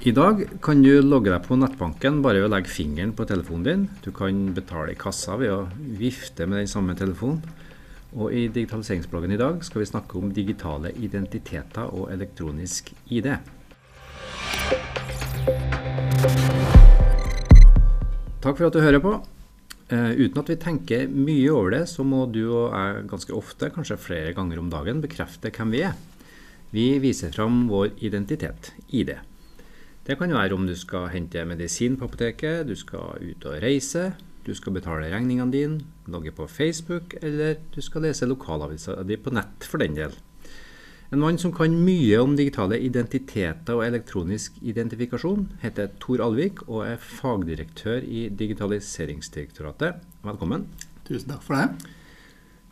I dag kan du logge deg på nettbanken bare ved å legge fingeren på telefonen din. Du kan betale i kassa ved å vifte med den samme telefonen. Og i digitaliseringsbloggen i dag skal vi snakke om digitale identiteter og elektronisk ID. Takk for at du hører på. Uh, uten at vi tenker mye over det, så må du og jeg ganske ofte, kanskje flere ganger om dagen, bekrefte hvem vi er. Vi viser fram vår identitet, ID. Det kan være om du skal hente medisin på apoteket, du skal ut og reise, du skal betale regningene dine, logge på Facebook, eller du skal lese lokalavisa di på nett, for den del. En mann som kan mye om digitale identiteter og elektronisk identifikasjon, heter Tor Alvik og er fagdirektør i Digitaliseringsdirektoratet. Velkommen. Tusen takk for det.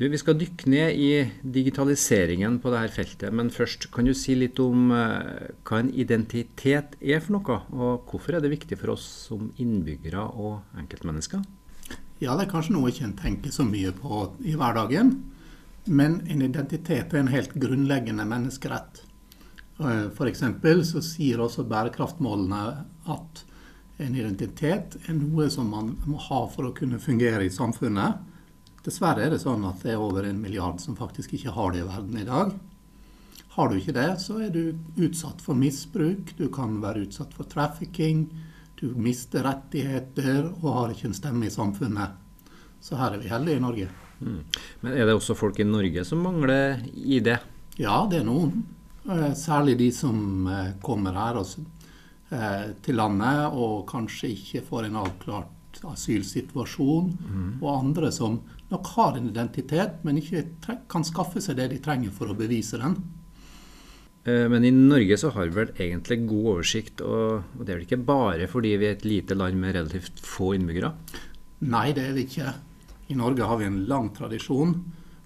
Du, vi skal dykke ned i digitaliseringen på dette feltet, men først kan du si litt om uh, hva en identitet er for noe, og hvorfor er det viktig for oss som innbyggere og enkeltmennesker? Ja, det er kanskje noe ikke en tenker så mye på i hverdagen. Men en identitet er en helt grunnleggende menneskerett. For F.eks. så sier også bærekraftmålene at en identitet er noe som man må ha for å kunne fungere i samfunnet. Dessverre er det sånn at det er over en milliard som faktisk ikke har det i verden i dag. Har du ikke det, så er du utsatt for misbruk, du kan være utsatt for trafficking, du mister rettigheter og har ikke en stemme i samfunnet. Så her er vi heldige i Norge. Mm. Men er det også folk i Norge som mangler ID? Ja, det er noen. Eh, særlig de som eh, kommer her altså, til landet og kanskje ikke får en avklart asylsituasjon. Mm. Og andre som nok har en identitet, men ikke kan skaffe seg det de trenger for å bevise den. Men i Norge så har vi vel egentlig god oversikt, og det er vel ikke bare fordi vi er et lite land med relativt få innbyggere? Nei, det er vi ikke. I Norge har vi en lang tradisjon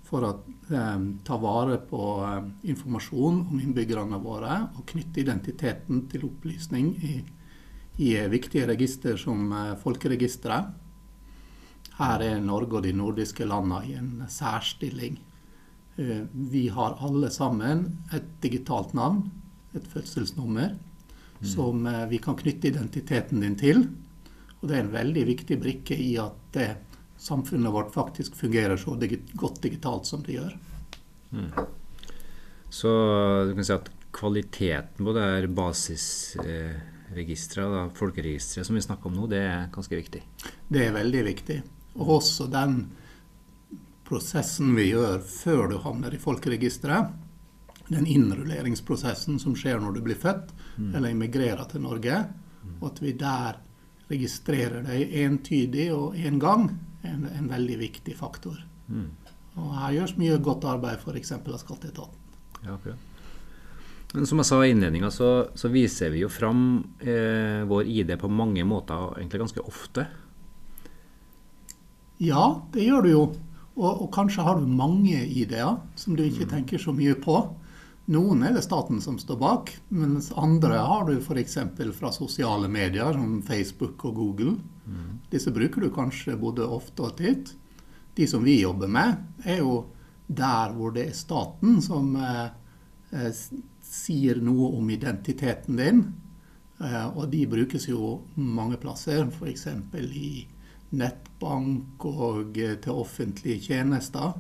for å eh, ta vare på eh, informasjon om innbyggerne våre og knytte identiteten til opplysning i, i viktige register som eh, Folkeregisteret. Her er Norge og de nordiske landene i en særstilling. Eh, vi har alle sammen et digitalt navn, et fødselsnummer, mm. som eh, vi kan knytte identiteten din til. Og det er en veldig viktig brikke i at det samfunnet vårt faktisk fungerer så godt digitalt som det gjør. Mm. Så du kan si at kvaliteten på det her basisregisteret, eh, folkeregisteret som vi snakker om nå, det er ganske viktig? Det er veldig viktig. Og også den prosessen vi gjør før du havner i folkeregisteret, den innrulleringsprosessen som skjer når du blir født mm. eller immigrerer til Norge, mm. og at vi der registrerer deg entydig og én en gang, en, en veldig viktig faktor. Mm. Og her gjøres mye godt arbeid f.eks. av skatteetaten. Ja, okay. Men som jeg sa i innledninga, så, så, viser vi jo fram eh, vår ID på mange måter, egentlig ganske ofte. Ja, det gjør du jo. Og, og kanskje har du mange ID-er som du ikke mm. tenker så mye på. Noen er det staten som står bak, mens andre har du f.eks. fra sosiale medier som Facebook og Google. Mm. Disse bruker du kanskje både ofte og titt. De som vi jobber med, er jo der hvor det er staten som eh, eh, sier noe om identiteten din. Eh, og de brukes jo mange plasser, f.eks. i nettbank og eh, til offentlige tjenester.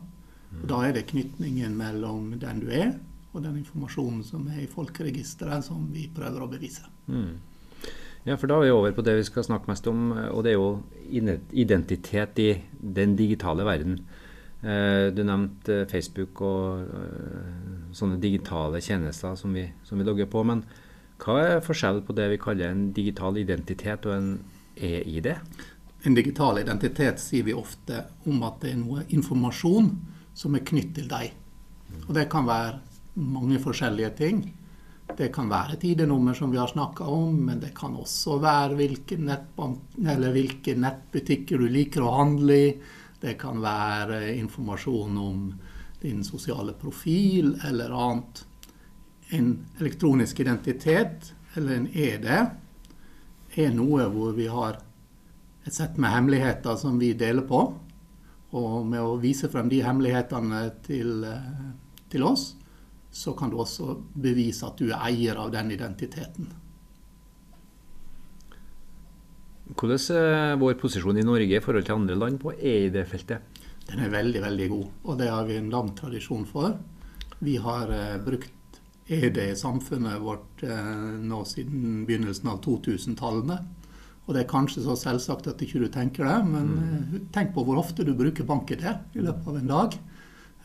Og da er det knytningen mellom den du er, og den informasjonen som er i folkeregisteret, som vi prøver å bevise. Mm. Ja, for da er vi over på det vi skal snakke mest om, og det er jo identitet i den digitale verden. Eh, du nevnte Facebook og eh, sånne digitale tjenester som vi, som vi logger på. Men hva er forskjellen på det vi kaller en digital identitet og en e-ID? En digital identitet sier vi ofte om at det er noe informasjon som er knytt til deg. Og det kan være mange forskjellige ting. Det kan være et ID-nummer, som vi har snakka om, men det kan også være hvilke, hvilke, nettbutikker du liker å handle i. Det kan være informasjon om din sosiale profil eller annet. En elektronisk identitet, eller en ED, er noe hvor vi har et sett med hemmeligheter som vi deler på. Og med å vise frem de hemmelighetene til, eh, til oss, så kan du også bevise at du er eier av den identiteten. Hvordan er vår posisjon i Norge i forhold til andre land på EID-feltet? Den er veldig, veldig god, og det har vi en lang tradisjon for. Vi har eh, brukt EID i samfunnet vårt eh, nå siden begynnelsen av 2000-tallene. Og det er kanskje så selvsagt at ikke du tenker det, men mm. tenk på hvor ofte du bruker BankID i løpet av en dag.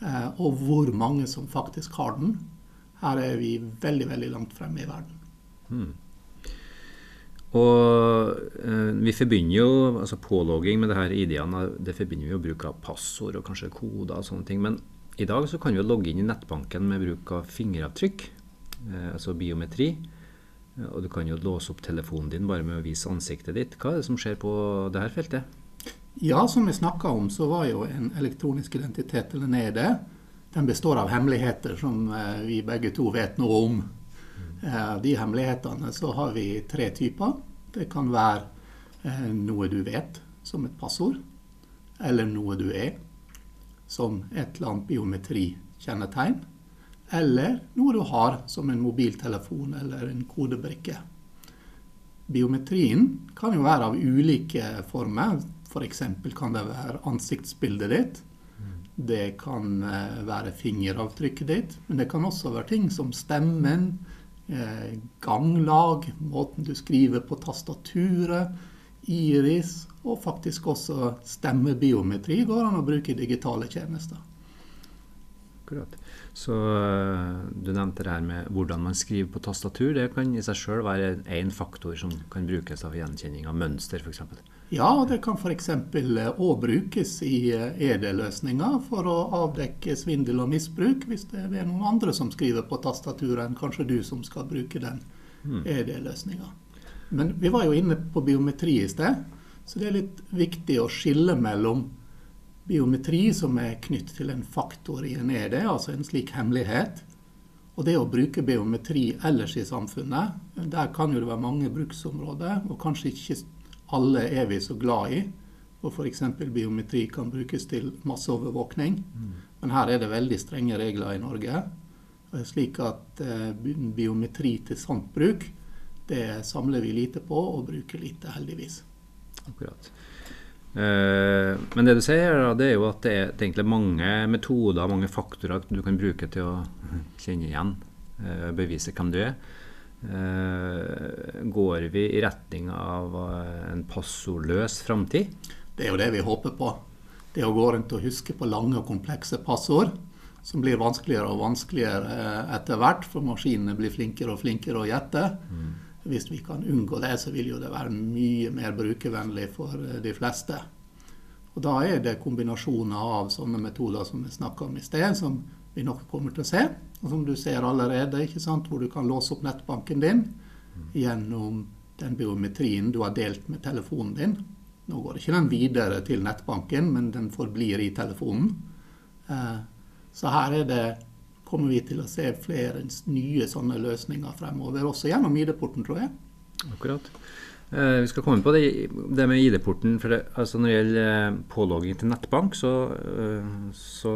Eh, og hvor mange som faktisk har den. Her er vi veldig, veldig langt fremme i verden. Mm. Og eh, vi forbinder jo altså pålogging med det her ID-ene det forbinder vi jo bruk av passord og kanskje koder og sånne ting. Men i dag så kan vi jo logge inn i nettbanken med bruk av fingeravtrykk, eh, altså biometri. Og du kan jo låse opp telefonen din bare med å vise ansiktet ditt. Hva er det som skjer på dette feltet? Ja, som vi snakka om, så var jo en elektronisk identitet, eller NED, den består av hemmeligheter som eh, vi begge to vet noe om. Eh, de hemmelighetene så har vi tre typer. Det kan være eh, noe du vet, som et passord. Eller noe du er, som et eller annet biometri-kjennetegn. Eller noe du har, som en mobiltelefon eller en kodebrikke. Biometrien kan jo være av ulike former. F.eks. For kan det være ansiktsbildet ditt. Det kan eh, være fingeravtrykket ditt, men det kan også være ting som stemmen, eh, ganglag, måten du skriver på tastaturet, iris, og faktisk også stemmebiometri går an å bruke digitale tjenester. Akkurat. Så uh, Du nevnte det her med hvordan man skriver på tastatur. Det kan i seg sjøl være én faktor som kan brukes av gjenkjenning av mønster, f.eks. Ja, det kan f.eks. òg brukes i ED-løsninger for å avdekke svindel og misbruk, hvis det er noen andre som skriver på tastaturet enn kanskje du som skal bruke den mm. ED-løsninga. Men vi var jo inne på biometri i sted, så det er litt viktig å skille mellom biometri som er knyttet til en faktor i en ED, altså en slik hemmelighet. Og det å bruke biometri ellers i samfunnet, der kan jo det være mange bruksområder, og kanskje ikke alle er vi så glad i. Og f.eks. biometri kan brukes til masseovervåkning. Mm. Men her er det veldig strenge regler i Norge. Slik at eh, biometri til sant bruk, det samler vi lite på og bruker lite, heldigvis. Akkurat. Eh, men det du sier, det er jo at det er egentlig mange metoder, mange faktorer du kan bruke til å kjenne igjen, eh, bevise hvem du er. Eh, går vi i retning av en passordløs framtid? Det er jo det vi håper på. Det å gå rundt og huske på lange og komplekse passord, som blir vanskeligere og vanskeligere etter hvert, for maskinene blir flinkere og flinkere å gjette. Mm. Hvis vi kan unngå det, så vil jo det være mye mer brukervennlig for eh, de fleste. Og Da er det kombinasjoner av sånne metoder som vi snakka om i sted, som vi nok kommer til å se. Og som du ser allerede, ikke sant, hvor du kan låse opp nettbanken din gjennom den biometrien du har delt med telefonen din. Nå går ikke den videre til nettbanken, men den forblir i telefonen. Eh, så her er det kommer vi til å se flere nye sånne løsninger fremover, også gjennom ID-porten, tror jeg. Akkurat. Eh, vi skal komme på det, det med ID-porten. for det, altså Når det gjelder eh, pålogging til nettbank, så, eh, så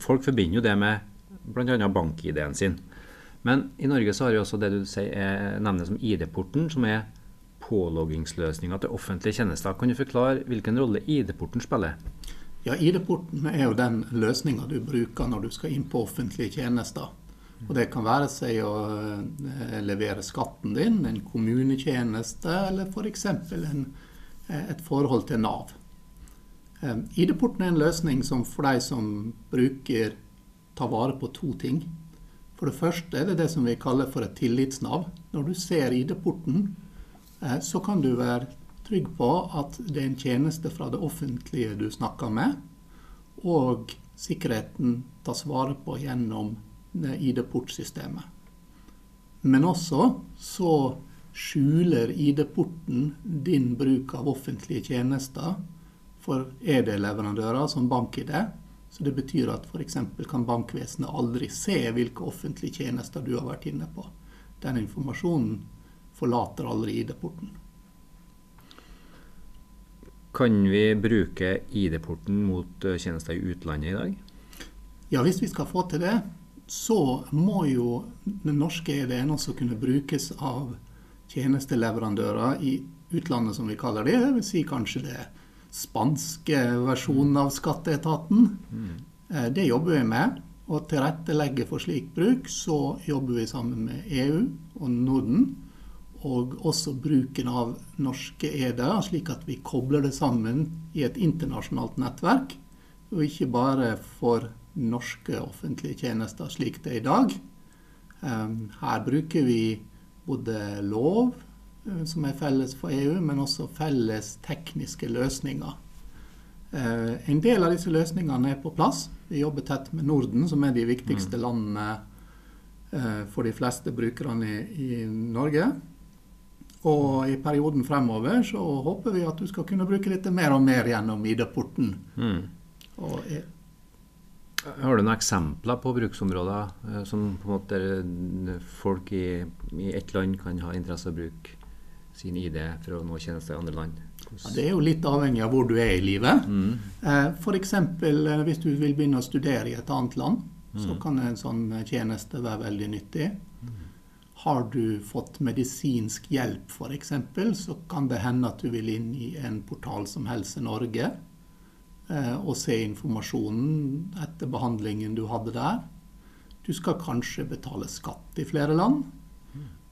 folk forbinder jo det med bl.a. bank-ID-en sin. Men i Norge så har vi også det du sier, er, nevner som ID-porten, som er påloggingsløsninga til offentlige tjenester. Kan du forklare hvilken rolle ID-porten spiller? Ja, ID-porten er jo den løsninga du bruker når du skal inn på offentlige tjenester. Og Det kan være seg å eh, levere skatten din, en kommunetjeneste eller f.eks. For et forhold til Nav. Eh, ID-porten er en løsning som for deg som bruker, tar vare på to ting. For det første er det det som vi kaller for et tillitsnav. Når du ser ID-porten, så kan du være trygg på at det er en tjeneste fra det offentlige du snakker med, og sikkerheten tas vare på gjennom ID-portsystemet. Men også så skjuler ID-porten din bruk av offentlige tjenester for ED-leverandører som BankID. Så det betyr at f.eks. kan bankvesenet aldri se hvilke offentlige tjenester du har vært inne på. Den informasjonen forlater aldri ID-porten. Kan vi bruke ID-porten mot eh, tjenester i utlandet i dag? Ja, hvis vi skal få til det, så må jo den norske ID-en også kunne brukes av tjenesteleverandører i utlandet, som vi kaller det. Vil si kanskje det spanske versjonen av skatteetaten. Mm. Det jobber vi med. Og tilrettelegge for slik bruk, så jobber vi sammen med EU og Norden. Og også bruken av norske eder, slik at vi kobler det sammen i et internasjonalt nettverk. Og ikke bare for norske offentlige tjenester, slik det er i dag. Um, Her bruker vi både lov, eh, som er felles for EU, men også felles tekniske løsninger. Eh, En del av disse løsningene er på plass. Vi jobber tett med Norden, som er de viktigste landene eh, for de fleste brukerne i Norge. Og i perioden fremover så håper vi at du skal kunne bruke dette mer og mer gjennom ID-porten. Mm. Eh, Har du noen eksempler på bruksområder eh, som på en måte eh, folk i, i ett land kan ha interesse av å bruke sin ID for å nå tjenester i andre land? ja, det er jo litt avhengig av hvor du er i livet. Mm. F.eks. hvis du vil begynne å studere i et annet land, så Mm. kan en sånn tjeneste være veldig nyttig. Har du fått medisinsk hjelp f.eks., så kan det hende at du vil inn i en portal som Helse Norge eh, og se informasjonen etter behandlingen du hadde der. Du skal kanskje betale skatt i flere land.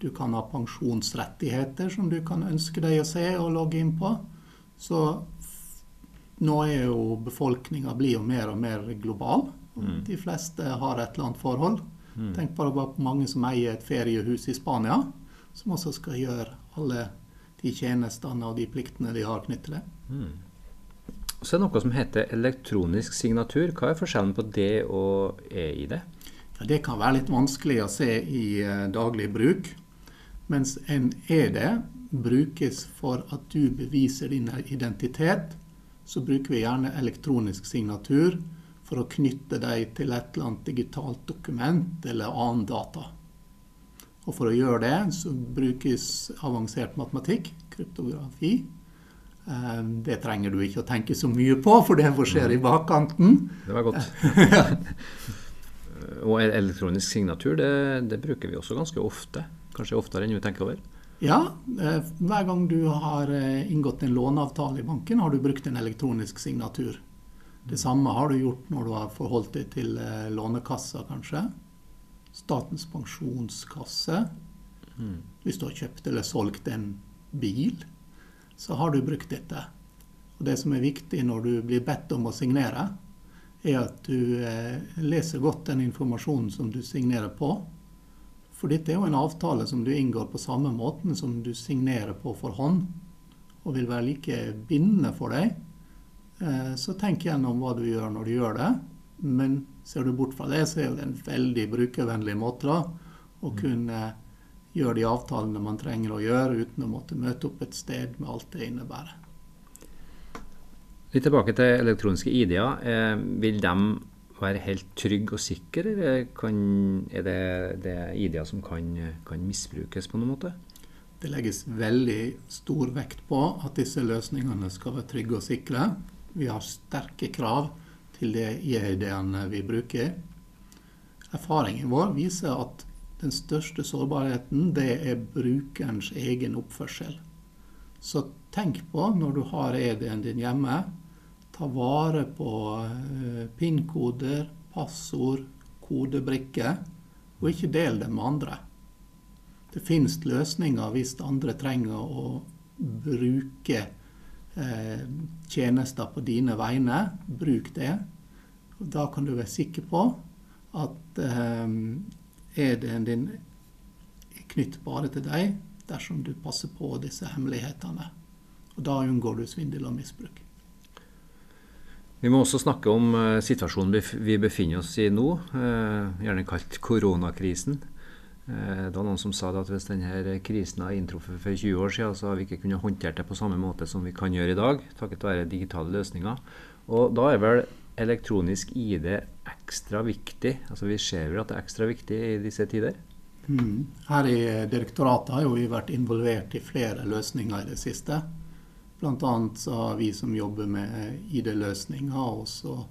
Du kan ha pensjonsrettigheter som du kan ønske deg å se og logge inn på. Så nå er jo befolkninga blir jo mer og mer global. Mm. De fleste har et eller annet forhold. Mm. Tenk bare på mange som eier et feriehus i Spania, som også skal gjøre alle de tjenestene og de pliktene de har knyttet til det. Mm. Så er det noe som heter elektronisk signatur. Hva er forskjellen på det og e-ID? Ja, det kan være litt vanskelig å se i uh, daglig bruk. Mens en ED brukes for at du beviser din identitet, så bruker vi gjerne elektronisk signatur for å knytte deg til et eller annet digitalt dokument eller annen data. Og for å gjøre det så brukes avansert matematikk, kryptografi. Eh, Det trenger du ikke å tenke så mye på, for det skjer i bakkanten. Det var godt. og elektronisk signatur, det, det bruker vi også ganske ofte. Kanskje oftere enn vi tenker over. Ja, eh, hver gang du har eh, inngått en låneavtale i banken, har du brukt en elektronisk signatur. Det samme har du gjort når du har forholdt deg til eh, Lånekassa, kanskje. Statens pensjonskasse. Mm. Hvis du har kjøpt eller solgt en bil, så har du brukt dette. Og Det som er viktig når du blir bedt om å signere, er at du eh, leser godt den informasjonen som du signerer på. For dette er jo en avtale som du inngår på samme måten som du signerer på for hånd, og vil være like bindende for deg. Eh, Så tenk gjennom hva du gjør når du gjør det. Men ser du bort fra det, så er det en veldig brukervennlig måte da, å kunne gjøre de avtalene man trenger å gjøre, uten å måtte møte opp et sted med alt det innebærer. Litt tilbake til elektroniske ID-er. Eh, vil de være helt trygge og sikre, eller kan, er det, det ID-er som kan, kan misbrukes på noen måte? Det legges veldig stor vekt på at disse løsningene skal være trygge og sikre. Vi har sterke krav til de ID-ene vi bruker. Erfaringen vår viser at den største sårbarheten det er brukerens egen oppførsel. Så tenk på når du har ID-en din hjemme, ta vare på eh, PIN-koder, passord, kodebrikker, og ikke del dem med andre. Det finnes løsninger hvis andre trenger å bruke eh, tjenester på dine vegne. Bruk det. Og da kan du være sikker på at eh, ID-en din er knytt bare til deg dersom du passer på disse hemmelighetene. Og da unngår du svindel og misbruk. Vi må også snakke om eh, situasjonen vi befinner oss i nå, eh, gjerne kalt koronakrisen. Eh, det var noen som sa at hvis denne krisen har inntruffet for 20 år siden, så har vi ikke kunnet håndtere det på samme måte som vi kan gjøre i dag, takket være digitale løsninger. Og da er vel elektronisk ID ekstra viktig. Altså Vi ser vel at det er ekstra viktig i disse tider. Mm. Her i direktoratet har jo vi vært involvert i flere løsninger i det siste. Så har vi som jobber med ID-løsninger, også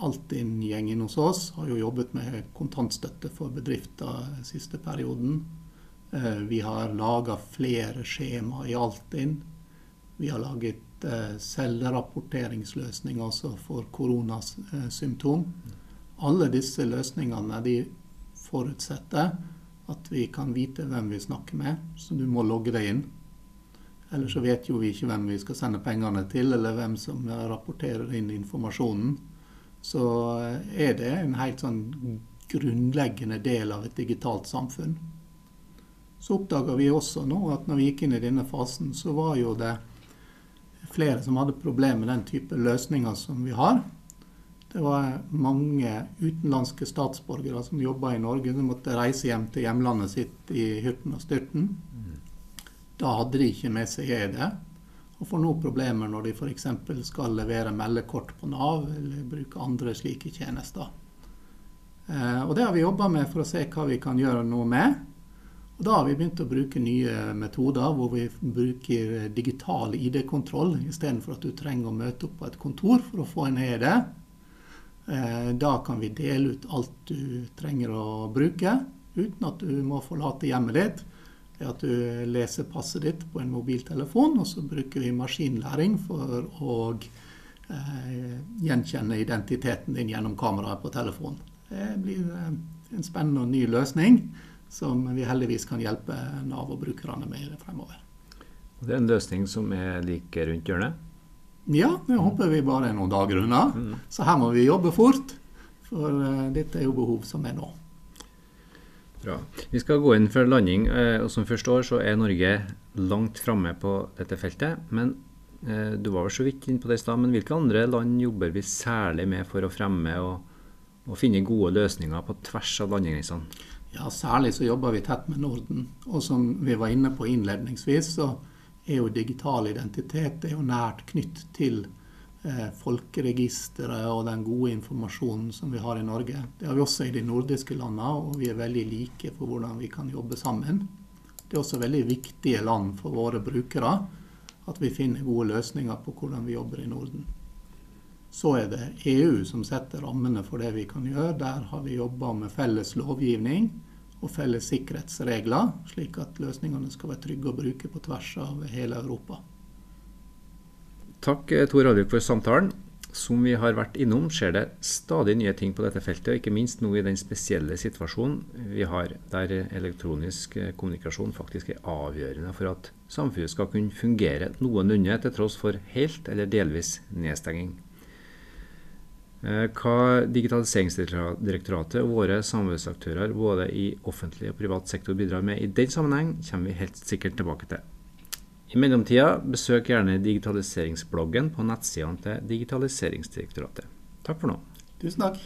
Altinn-gjengen hos oss har jo jobbet med kontantstøtte for bedrifter siste perioden. Eh, Vi har laga flere skjema i Altinn. Vi har laget eh, selvrapporteringsløsninger også for koronasymptom. Alle disse løsningene de forutsetter at vi kan vite hvem vi snakker med, så du må logge deg inn. Ellers så vet jo vi ikke hvem vi skal sende pengene til, eller hvem som rapporterer inn informasjonen. Så er det en helt sånn grunnleggende del av et digitalt samfunn. Så oppdaga vi også nå at når vi gikk inn i denne fasen, så var jo det flere som hadde problemer med den type løsninger som vi har. Det var mange utenlandske statsborgere som jobba i Norge, som måtte reise hjem til hjemlandet sitt i hyrten og styrten. Da hadde de ikke med seg ED. Og får nå problemer når de f.eks. skal levere meldekort på Nav eller bruke andre slike tjenester. Eh, og Det har vi jobba med for å se hva vi kan gjøre noe med. Og Da har vi begynt å bruke nye metoder hvor vi bruker digital ID-kontroll istedenfor at du trenger å møte opp på et kontor for å få en ED. Eh, da kan vi dele ut alt du trenger å bruke, uten at du må forlate hjemmet ditt. Det at du leser passet ditt på en mobiltelefon, og så bruker vi maskinlæring for å eh, gjenkjenne identiteten din gjennom kameraet på telefonen. Det blir eh, en spennende og ny løsning som vi heldigvis kan hjelpe Nav og brukerne med fremover. Det er en løsning som er like rundt hjørnet? Ja, det håper vi bare er noen dager unna. Mm. Så her må vi jobbe fort, for eh, dette er jo behov som er nå. Bra. Vi skal gå inn for landing. Uh, og Som første år så er Norge langt framme på dette feltet. Men uh, du var vel så vidt inne på det i stad, men hvilke andre land jobber vi særlig med for å fremme og, og finne gode løsninger på tvers av landegrensene? Ja, Særlig så jobber vi tett med Norden. Og som vi var inne på innledningsvis, så er jo digital identitet er jo nært knytt til eh, folkeregisteret og den gode informasjonen som vi har i Norge. Det har vi også i de nordiske landene, og vi er veldig like for hvordan vi kan jobbe sammen. Det er også veldig viktige land for våre brukere at vi finner gode løsninger på hvordan vi jobber i Norden. Så er det EU som setter rammene for det vi kan gjøre. Der har vi jobba med felles lovgivning og felles sikkerhetsregler, slik at løsningene skal være trygge å bruke på tvers av hele Europa. Takk eh, Tor Alvik for samtalen. Som vi har vært innom, skjer det stadig nye ting på dette feltet, og ikke minst nå i den spesielle situasjonen vi har, der elektronisk eh, kommunikasjon faktisk er avgjørende for at samfunnet skal kunne fungere noenlunde til tross for helt eller delvis nedstenging. Eh, hva Digitaliseringsdirektoratet og våre samarbeidsaktører både i offentlig og privat sektor bidrar med i den sammenheng, kommer vi helt sikkert tilbake til. I mellomtida, besøk gjerne digitaliseringsbloggen på nettsidene til Digitaliseringsdirektoratet. Takk for nå. Tusen takk.